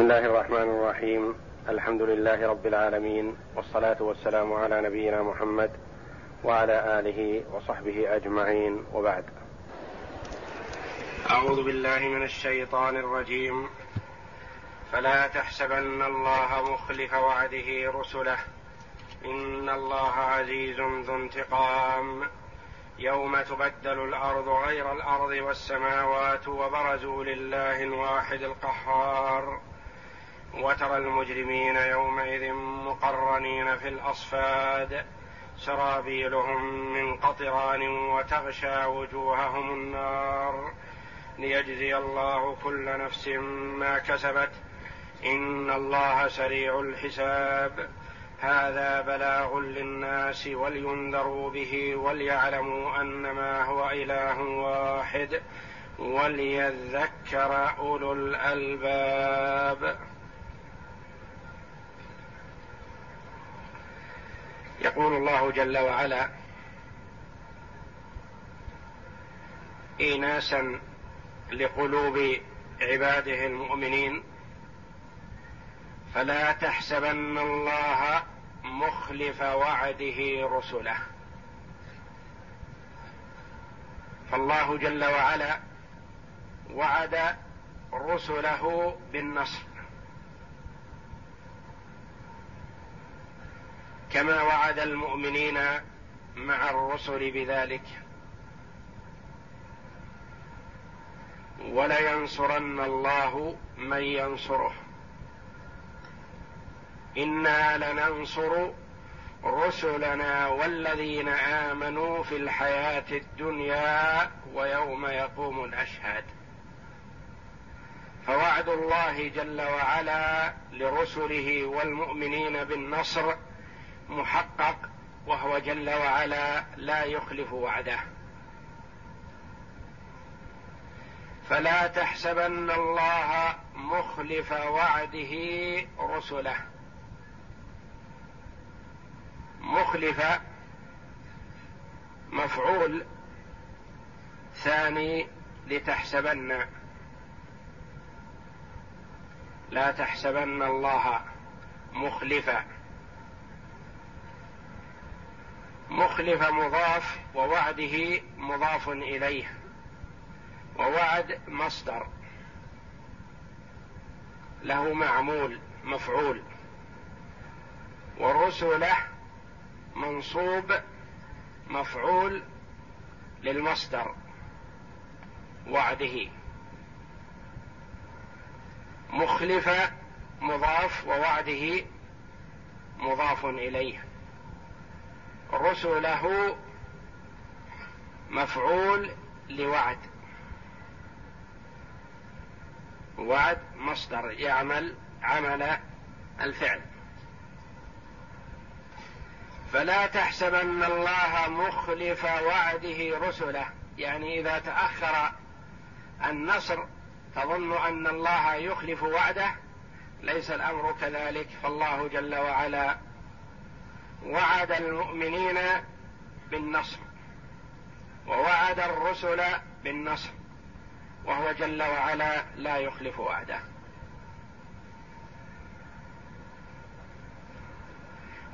بسم الله الرحمن الرحيم الحمد لله رب العالمين والصلاه والسلام على نبينا محمد وعلى اله وصحبه اجمعين وبعد اعوذ بالله من الشيطان الرجيم فلا تحسبن الله مخلف وعده رسله ان الله عزيز ذو انتقام يوم تبدل الأرض غير الأرض والسماوات وبرزوا لله الواحد القهار وترى المجرمين يومئذ مقرنين في الأصفاد. سرابيلهم من قطران وتغشى وجوههم النار. ليجزي الله كل نفس ما كسبت. إن الله سريع الحساب. هذا بلاغ للناس ولينذروا به وليعلموا انما هو إله واحد. وليذكر أولو الألباب. يقول الله جل وعلا ايناسا لقلوب عباده المؤمنين فلا تحسبن الله مخلف وعده رسله. فالله جل وعلا وعد رسله بالنصر. كما وعد المؤمنين مع الرسل بذلك. ولينصرن الله من ينصره. إنا لننصر رسلنا والذين آمنوا في الحياة الدنيا ويوم يقوم الأشهاد. فوعد الله جل وعلا لرسله والمؤمنين بالنصر محقق وهو جل وعلا لا يخلف وعده. فلا تحسبن الله مخلف وعده رسله. مخلف مفعول ثاني لتحسبن. لا تحسبن الله مخلفا. مخلف مضاف ووعده مضاف إليه. ووعد مصدر. له معمول مفعول. ورسله منصوب مفعول للمصدر وعده. مخلف مضاف ووعده مضاف إليه. رسله مفعول لوعد. وعد مصدر يعمل عمل الفعل. فلا تحسبن الله مخلف وعده رسله. يعني إذا تأخر النصر تظن أن الله يخلف وعده. ليس الأمر كذلك. فالله جل وعلا وعد المؤمنين بالنصر ووعد الرسل بالنصر وهو جل وعلا لا يخلف وعده.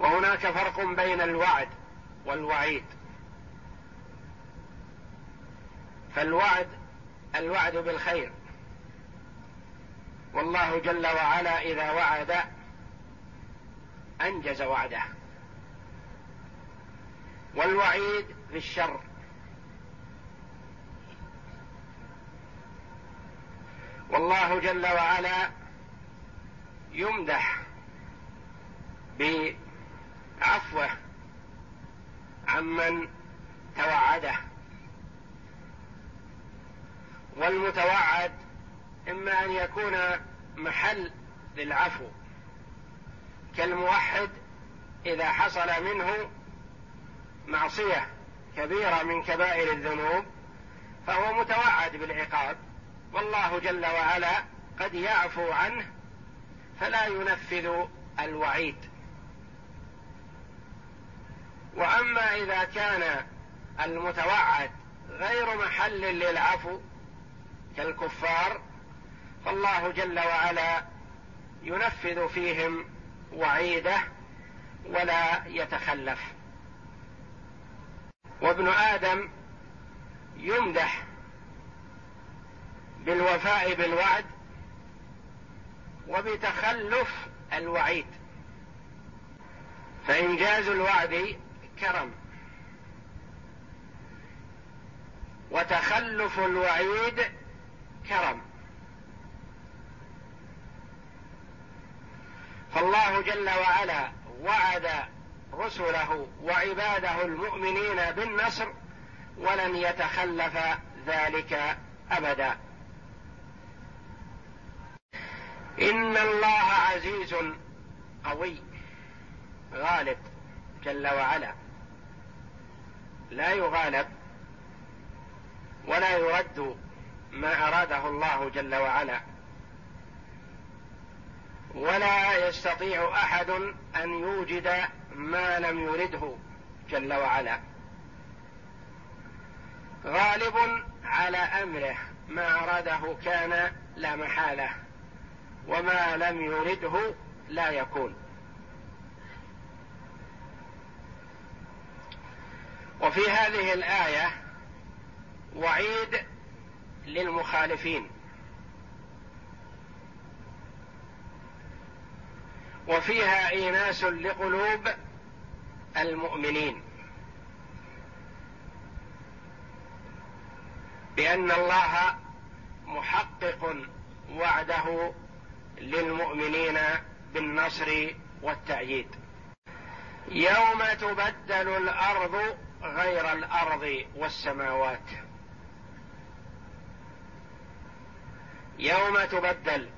وهناك فرق بين الوعد والوعيد. فالوعد الوعد بالخير. والله جل وعلا إذا وعد أنجز وعده. والوعيد في الشر. والله جل وعلا يمدح بعفوه عمن توعده. والمتوعد إما أن يكون محل للعفو كالموحد إذا حصل منه معصية كبيرة من كبائر الذنوب فهو متوعد بالعقاب. والله جل وعلا قد يعفو عنه فلا ينفذ الوعيد. وأما إذا كان المتوعد غير محل للعفو كالكفار فالله جل وعلا ينفذ فيهم وعيده ولا يتخلف. وابن آدم يمدح بالوفاء بالوعد وبتخلف الوعيد. فإنجاز الوعد كرم. وتخلف الوعيد كرم. فالله جل وعلا وعد رسله وعباده المؤمنين بالنصر ولن يتخلف ذلك أبدا. إن الله عزيز قوي. غالب جل وعلا. لا يغالب ولا يرد ما أراده الله جل وعلا. ولا يستطيع أحد أن يوجد ما لم يرده جل وعلا. غالب على أمره ما أراده كان لا محالة وما لم يرده لا يكون. وفي هذه الآية وعيد للمخالفين. وفيها إيناس لقلوب المؤمنين بأن الله محقق وعده للمؤمنين بالنصر والتأييد. يوم تبدل الأرض غير الأرض والسماوات. يوم تبدل.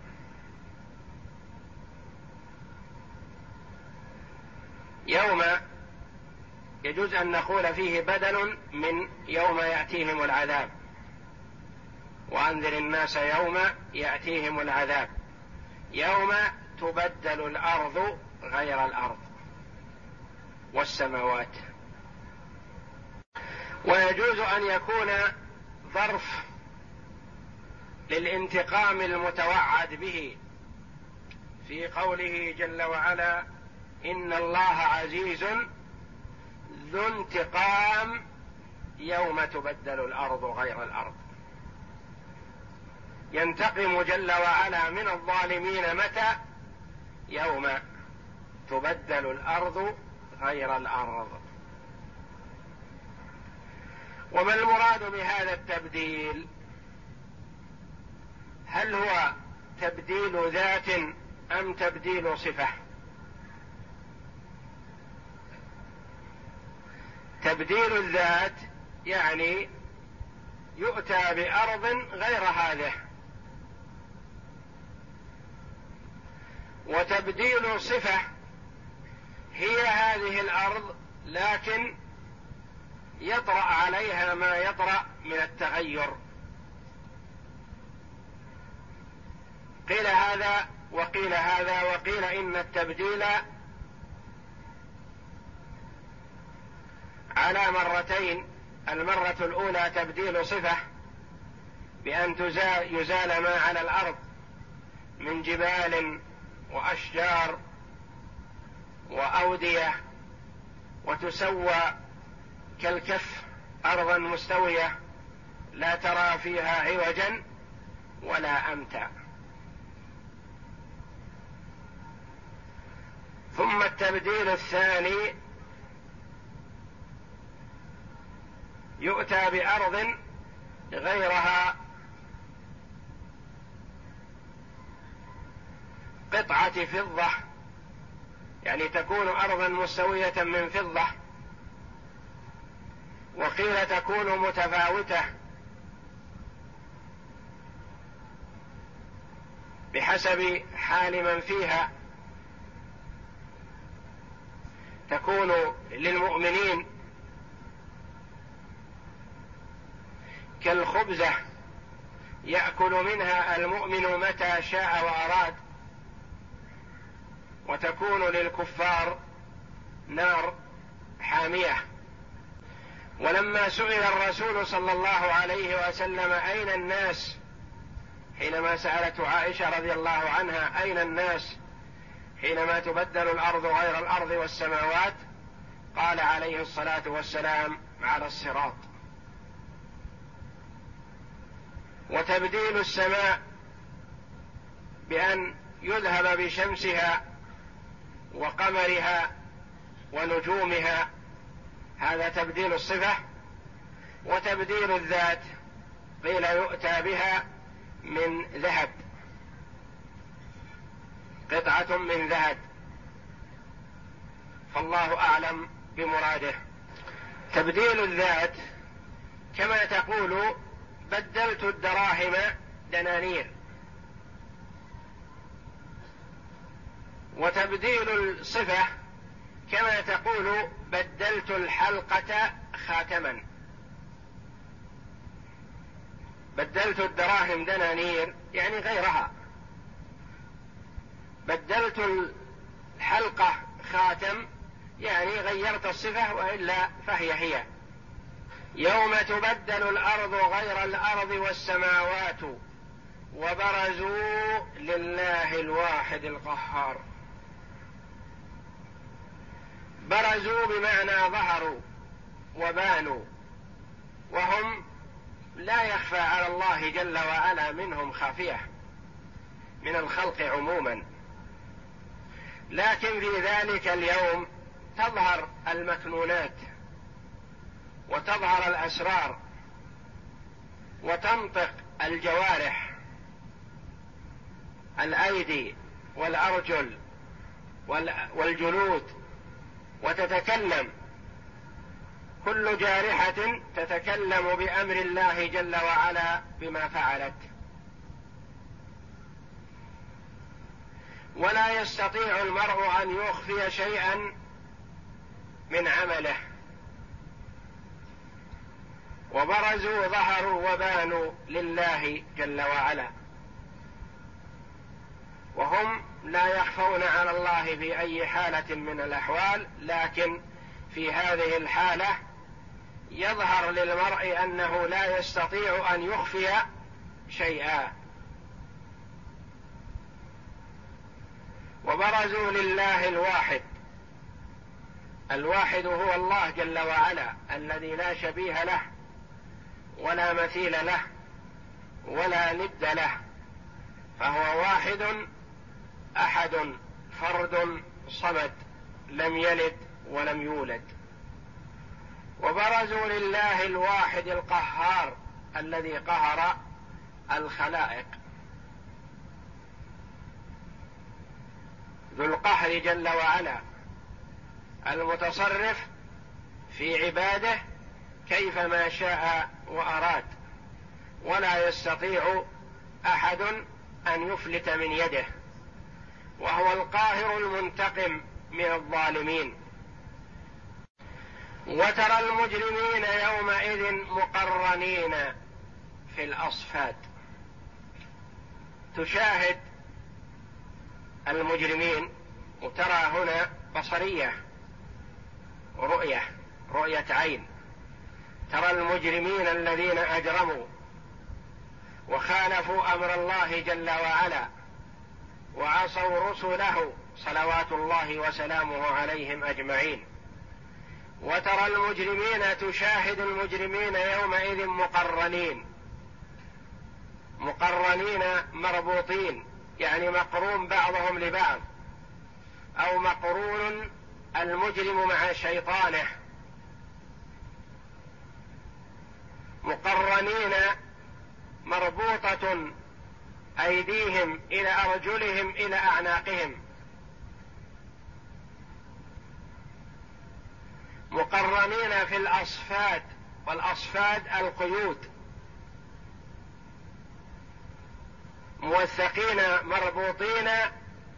يوم يجوز أن نقول فيه بدل من يوم يأتيهم العذاب. وأنذر الناس يوم يأتيهم العذاب. يوم تبدل الأرض غير الأرض. والسماوات. ويجوز أن يكون ظرف للانتقام المتوعد به. في قوله جل وعلا إن الله عزيز ذو انتقام يوم تبدل الأرض غير الأرض. ينتقم جل وعلا من الظالمين متى؟ يوم تبدل الأرض غير الأرض. وما المراد بهذا التبديل؟ هل هو تبديل ذات أم تبديل صفة؟ تبديل الذات يعني يؤتى بأرض غير هذه. وتبديل صفة هي هذه الأرض لكن يطرأ عليها ما يطرأ من التغير. قيل هذا وقيل هذا وقيل إن التبديل على مرتين المرة الأولى تبديل صفة بأن يزال ما على الأرض من جبال وأشجار وأودية وتسوى كالكف أرضا مستوية لا ترى فيها عوجا ولا امتا. ثم التبديل الثاني يؤتى بأرض غيرها قطعة فضة يعني تكون أرضا مستوية من فضة وقيل تكون متفاوتة بحسب حال من فيها. تكون للمؤمنين كالخبزة يأكل منها المؤمن متى شاء وأراد وتكون للكفار نار حامية. ولما سئل الرسول صلى الله عليه وسلم أين الناس؟ حينما سألته عائشة رضي الله عنها أين الناس؟ حينما تبدل الأرض غير الأرض والسماوات قال عليه الصلاة والسلام على الصراط. وتبديل السماء بأن يذهب بشمسها وقمرها ونجومها. هذا تبديل الصفة. وتبديل الذات قيل يؤتى بها من ذهب. قطعة من ذهب. فالله أعلم بمراده. تبديل الذات كما تقول بدلت الدراهم دنانير. وتبديل الصفة كما تقول بدلت الحلقة خاتما. بدلت الدراهم دنانير يعني غيرها. بدلت الحلقة خاتم يعني غيرت الصفة وإلا فهي هي. يوم تبدل الأرض غير الأرض والسماوات وبرزوا لله الواحد القهار. برزوا بمعنى ظهروا وبانوا وهم لا يخفى على الله جل وعلا منهم خافية من الخلق عموما. لكن في ذلك اليوم تظهر المكنونات وتظهر الأسرار وتنطق الجوارح الأيدي والأرجل والجلود وتتكلم. كل جارحة تتكلم بأمر الله جل وعلا بما فعلت. ولا يستطيع المرء أن يخفي شيئا من عمله. وبرزوا ظهروا وبانوا لله جل وعلا. وهم لا يخفون على الله في أي حالة من الأحوال لكن في هذه الحالة يظهر للمرء أنه لا يستطيع أن يخفي شيئا. وبرزوا لله الواحد. الواحد هو الله جل وعلا الذي لا شبيه له. ولا مثيل له ولا ند له فهو واحد أحد فرد صمد لم يلد ولم يولد. وبرزوا لله الواحد القهار الذي قهر الخلائق. ذو القهر جل وعلا المتصرف في عباده كيفما شاء وأراد ولا يستطيع أحد أن يفلت من يده وهو القاهر المنتقم من الظالمين. وترى المجرمين يومئذ مقرنين في الأصفاد. تشاهد المجرمين وترى هنا بصرية رؤية رؤية عين. ترى المجرمين الذين أجرموا وخالفوا أمر الله جل وعلا وعصوا رسله صلوات الله وسلامه عليهم أجمعين. وترى المجرمين تشاهد المجرمين يومئذ مقرنين. مقرنين مربوطين يعني مقرون بعضهم لبعض. أو مقرون المجرم مع شيطانه. مقرنين مربوطة أيديهم إلى أرجلهم إلى أعناقهم. مقرنين في الأصفاد والأصفاد القيود. موثقين مربوطين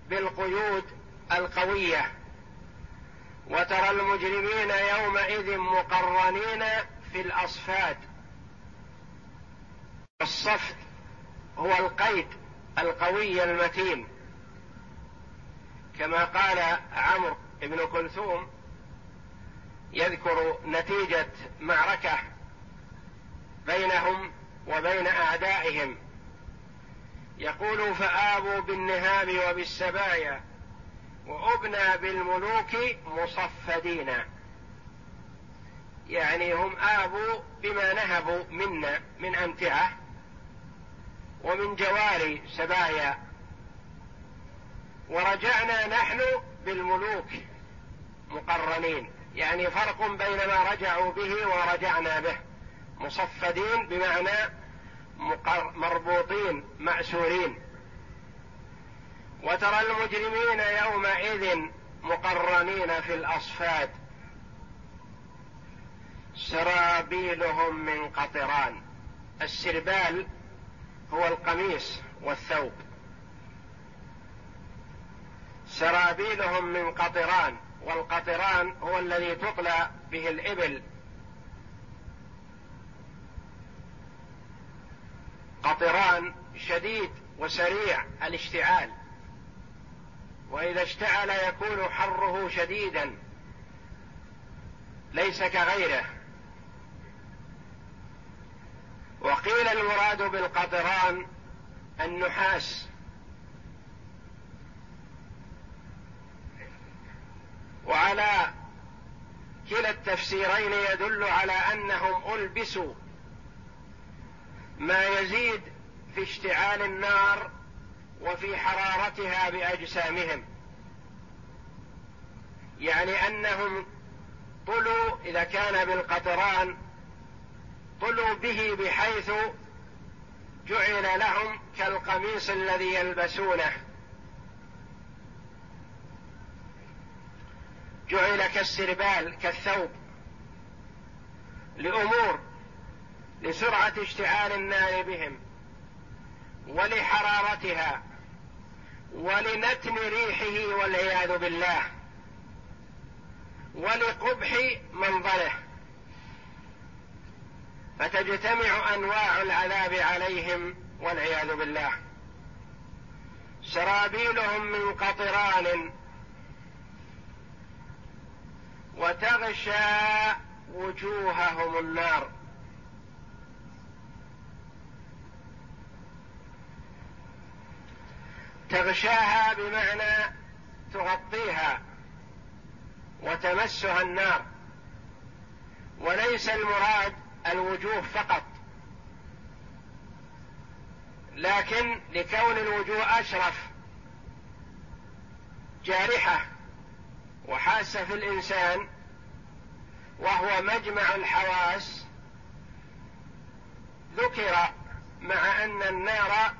بالقيود القوية. وترى المجرمين يومئذ مقرنين في الأصفاد. الصفد هو القيد القوي المتين. كما قال عمرو بن كلثوم يذكر نتيجة معركة بينهم وبين أعدائهم. يقول فآبوا بالنهاب وبالسبايا وأبنى بالملوك مصفدين. يعني هم آبوا بما نهبوا منا من أمتعة ومن جواري سبايا. ورجعنا نحن بالملوك مقرنين. يعني فرق بين ما رجعوا به ورجعنا به. مصفدين بمعنى مربوطين مأسورين. وترى المجرمين يومئذ مقرنين في الأصفاد. سرابيلهم من قطران. السربال هو القميص والثوب. سرابيلهم من قطران والقطران هو الذي تطلى به الإبل. قطران شديد وسريع الاشتعال. وإذا اشتعل يكون حره شديدا ليس كغيره. وقيل المراد بالقطران النحاس. وعلى كلا التفسيرين يدل على أنهم ألبسوا ما يزيد في اشتعال النار وفي حرارتها بأجسامهم. يعني أنهم طلوا إذا كان بالقطران طلوا به بحيث جعل لهم كالقميص الذي يلبسونه. جعل كالسربال كالثوب. لأمور لسرعة اشتعال النار بهم ولحرارتها ولنتن ريحه والعياذ بالله ولقبح منظره. فتجتمع أنواع العذاب عليهم والعياذ بالله. سرابيلهم من قطران وتغشى وجوههم النار. تغشاها بمعنى تغطيها وتمسها النار. وليس المراد الوجوه فقط. لكن لكون الوجوه أشرف جارحة وحاسة في الإنسان وهو مجمع الحواس ذكر مع أن النار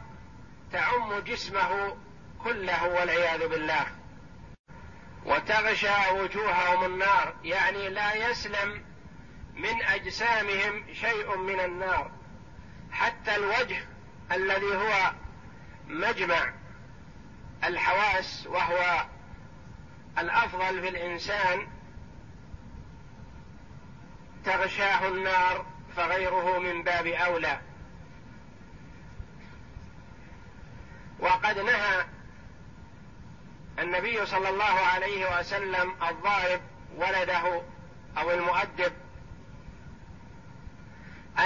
تعم جسمه كله والعياذ بالله. وتغشى وجوههم النار يعني لا يسلم من أجسامهم شيء من النار. حتى الوجه الذي هو مجمع الحواس وهو الأفضل في الإنسان تغشاه النار فغيره من باب أولى. وقد نهى النبي صلى الله عليه وسلم الضارب ولده أو المؤدب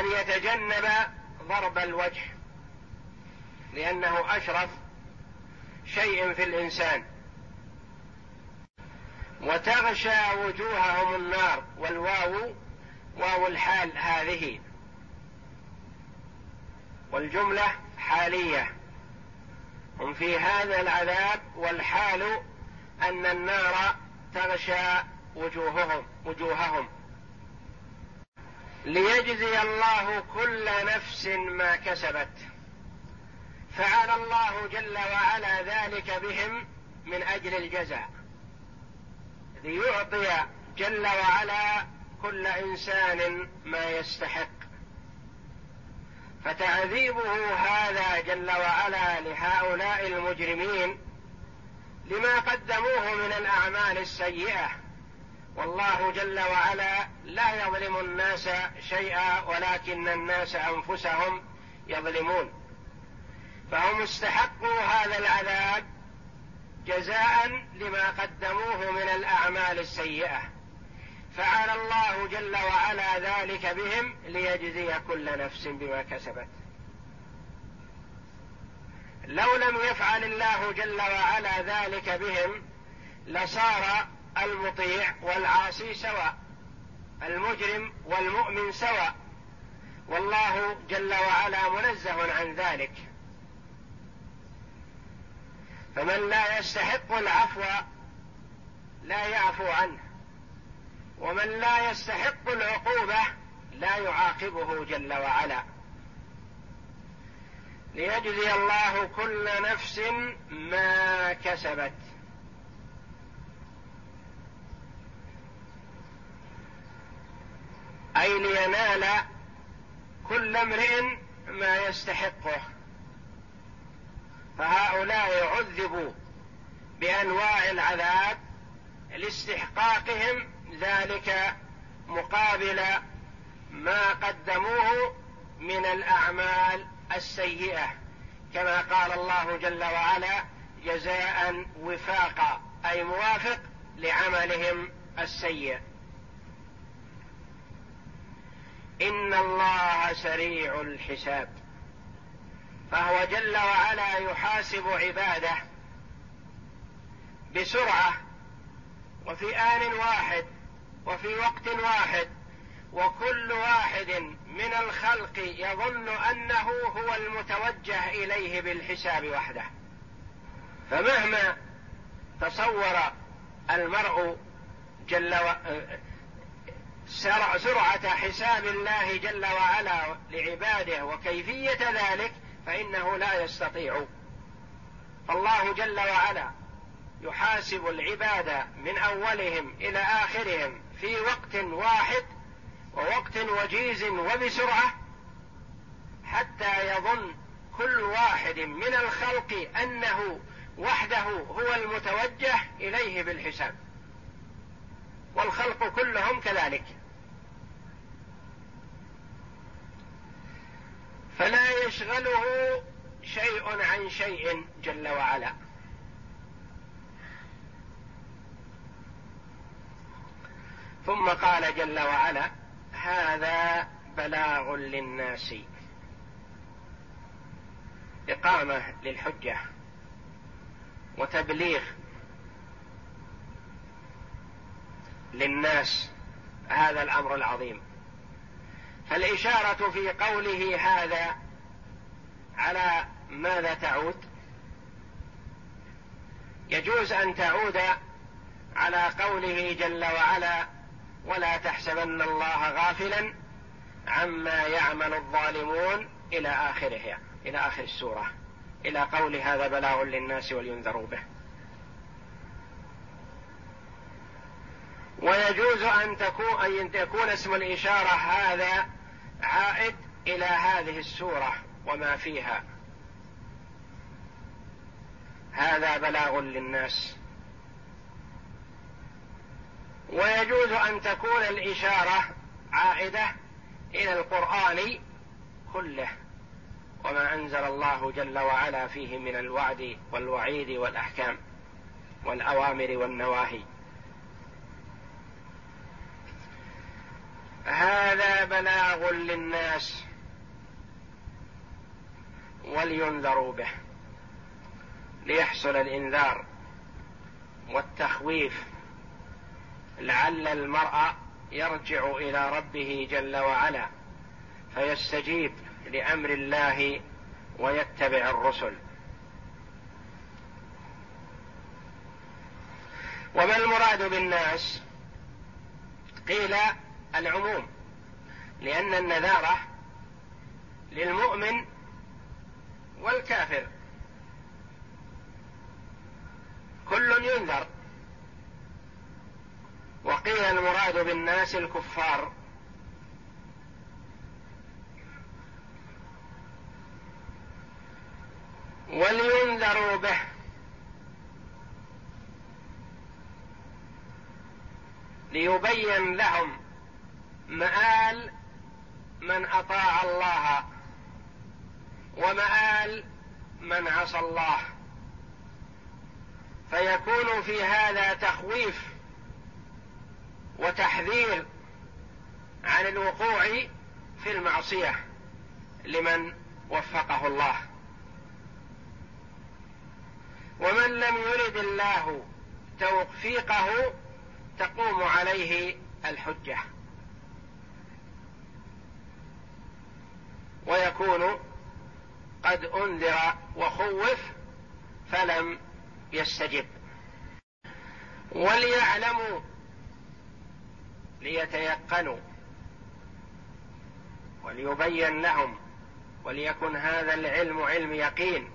أن يتجنب ضرب الوجه لأنه أشرف شيء في الإنسان. وتغشى وجوههم النار والواو واو الحال هذه. والجملة حالية. هم في هذا العذاب والحال أن النار تغشى وجوههم وجوههم. ليجزي الله كل نفس ما كسبت. فعل الله جل وعلا ذلك بهم من أجل الجزاء. ليعطي جل وعلا كل إنسان ما يستحق. فتعذيبه هذا جل وعلا لهؤلاء المجرمين لما قدموه من الأعمال السيئة. والله جل وعلا لا يظلم الناس شيئا ولكن الناس أنفسهم يظلمون. فهم استحقوا هذا العذاب جزاء لما قدموه من الأعمال السيئة. فعل الله جل وعلا ذلك بهم ليجزي كل نفس بما كسبت. لو لم يفعل الله جل وعلا ذلك بهم لصار المطيع والعاصي سواء المجرم والمؤمن سواء. والله جل وعلا منزه عن ذلك. فمن لا يستحق العفو لا يعفو عنه. ومن لا يستحق العقوبة لا يعاقبه جل وعلا. ليجزي الله كل نفس ما كسبت. أي لينال كل امرئ ما يستحقه. فهؤلاء عذبوا بأنواع العذاب لاستحقاقهم ذلك مقابل ما قدموه من الأعمال السيئة. كما قال الله جل وعلا جزاء وفاقا أي موافق لعملهم السيء. إن الله سريع الحساب. فهو جل وعلا يحاسب عباده بسرعة وفي آن واحد وفي وقت واحد وكل واحد من الخلق يظن أنه هو المتوجه إليه بالحساب وحده. فمهما تصور المرء جل و... سرعة حساب الله جل وعلا لعباده وكيفية ذلك فإنه لا يستطيع. فالله جل وعلا يحاسب العباد من أولهم إلى آخرهم في وقت واحد ووقت وجيز وبسرعة حتى يظن كل واحد من الخلق أنه وحده هو المتوجه إليه بالحساب. والخلق كلهم كذلك. فلا يشغله شيء عن شيء جل وعلا. ثم قال جل وعلا هذا بلاغ للناس. إقامة للحجة. وتبليغ للناس هذا الأمر العظيم. فالإشارة في قوله هذا على ماذا تعود؟ يجوز أن تعود على قوله جل وعلا ولا تحسبن الله غافلا عما يعمل الظالمون إلى اخرها إلى آخر السورة إلى قول هذا بلاغ للناس ولينذروا به. ويجوز أن تكون أن يكون اسم الإشارة هذا عائد إلى هذه السورة وما فيها. هذا بلاغ للناس. ويجوز أن تكون الإشارة عائدة إلى القرآن كله وما أنزل الله جل وعلا فيه من الوعد والوعيد والأحكام والأوامر والنواهي. هذا بلاغ للناس ولينذروا به ليحصل الإنذار والتخويف لعل المرء يرجع إلى ربه جل وعلا فيستجيب لأمر الله ويتبع الرسل. وما المراد بالناس؟ قيل العموم لأن النذارة للمؤمن والكافر. كل ينذر. وقيل المراد بالناس الكفار. ولينذروا به. ليبين لهم مآل من أطاع الله ومآل من عصى الله. فيكون في هذا تخويف وتحذير عن الوقوع في المعصية لمن وفقه الله. ومن لم يرد الله توفيقه تقوم عليه الحجة. ويكون قد أنذر وخوف فلم يستجب. وليعلموا ليتيقنوا وليبين لهم وليكن هذا العلم علم يقين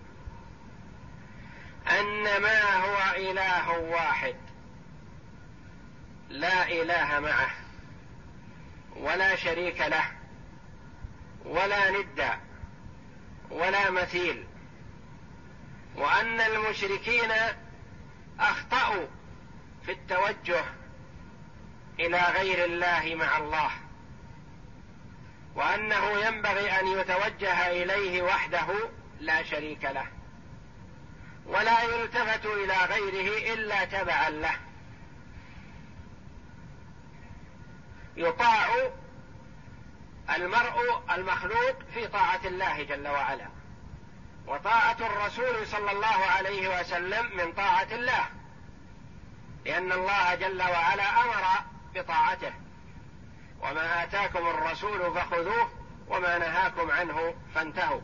أن ما هو إله واحد لا إله معه ولا شريك له. ولا ند ولا مثيل وأن المشركين أخطأوا في التوجه إلى غير الله مع الله وأنه ينبغي أن يتوجه إليه وحده لا شريك له ولا يلتفت إلى غيره إلا تبعا له. يطاع المرء المخلوق في طاعة الله جل وعلا. وطاعة الرسول صلى الله عليه وسلم من طاعة الله. لأن الله جل وعلا أمر بطاعته. وما آتاكم الرسول فخذوه وما نهاكم عنه فانتهوا.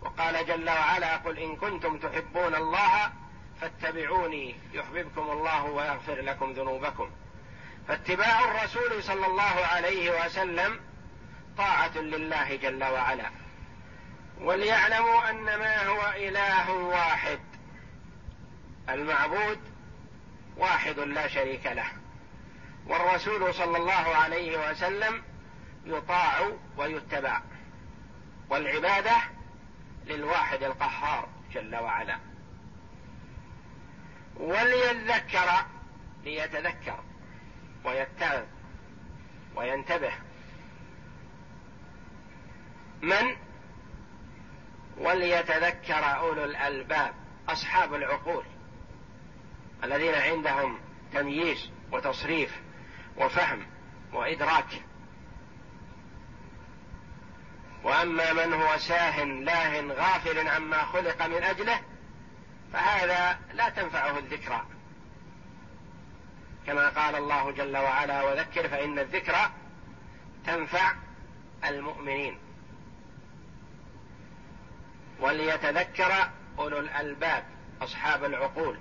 وقال جل وعلا قل إن كنتم تحبون الله فاتبعوني يحببكم الله ويغفر لكم ذنوبكم. فاتباع الرسول صلى الله عليه وسلم طاعة لله جل وعلا. وليعلموا أن ما هو إله واحد. المعبود واحد لا شريك له. والرسول صلى الله عليه وسلم يطاع ويتبع. والعبادة للواحد القهار جل وعلا. وليذكر ليتذكر ويتعظ وينتبه. من؟ وليتذكر أولو الألباب أصحاب العقول الذين عندهم تمييز وتصريف وفهم وإدراك. وأما من هو ساه لاه غافل عما خلق من أجله فهذا لا تنفعه الذكرى كما قال الله جل وعلا وذكر فإن الذكرى تنفع المؤمنين. وليتذكر أولو الألباب أصحاب العقول.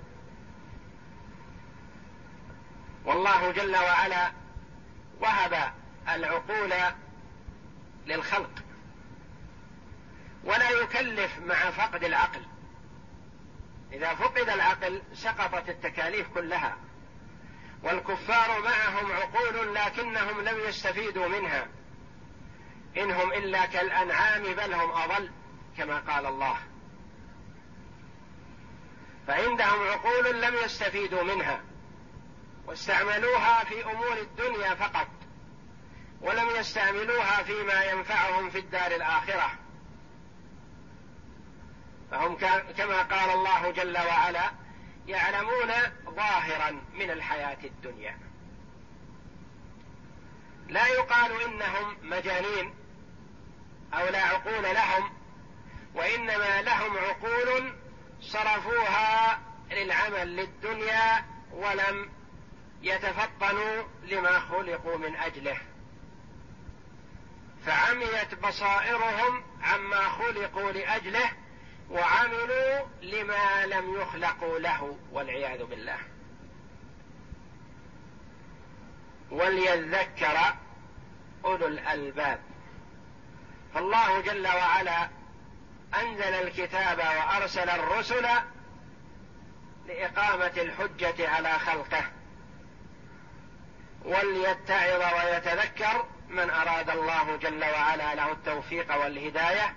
والله جل وعلا وهب العقول للخلق ولا يكلف مع فقد العقل. إذا فقد العقل سقطت التكاليف كلها والكفار معهم عقول لكنهم لم يستفيدوا منها ان هم إلا كالأنعام بل هم أضل. كما قال الله. فعندهم عقول لم يستفيدوا منها واستعملوها في أمور الدنيا فقط ولم يستعملوها فيما ينفعهم في الدار الآخرة. فهم كما قال الله جل وعلا يعلمون ظاهرا من الحياة الدنيا. لا يقال إنهم مجانين أو لا عقول لهم وإنما لهم عقول صرفوها للعمل للدنيا ولم يتفطنوا لما خلقوا من أجله. فعميت بصائرهم عما خلقوا لأجله وعملوا لما لم يخلقوا له والعياذ بالله. وليذكر أولو الألباب. فالله جل وعلا أنزل الكتاب وأرسل الرسل لإقامة الحجة على خلقه. وليتعظ ويتذكر من أراد الله جل وعلا له التوفيق والهداية.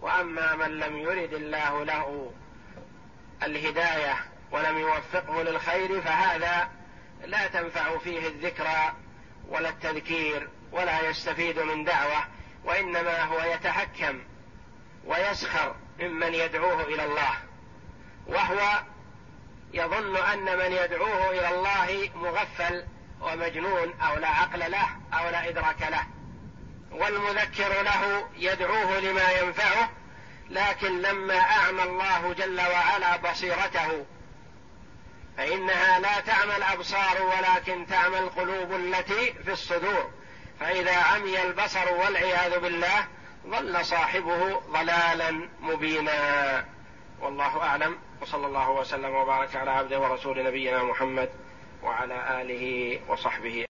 وأما من لم يرد الله له الهداية ولم يوفقه للخير فهذا لا تنفع فيه الذكرى ولا التذكير ولا يستفيد من دعوة وإنما هو يتحكم ويسخر ممن يدعوه إلى الله. وهو يظن أن من يدعوه إلى الله مغفل ومجنون أو لا عقل له أو لا إدراك له. والمذكر له يدعوه لما ينفعه لكن لما أعمى الله جل وعلا بصيرته فإنها لا تعمى الأبصار ولكن تعمى القلوب التي في الصدور. فإذا عمي البصر والعياذ بالله ظل صاحبه ضلالا مبينا. والله أعلم. وصلى الله وسلم وبارك على عبده ورسول نبينا محمد وعلى آله وصحبه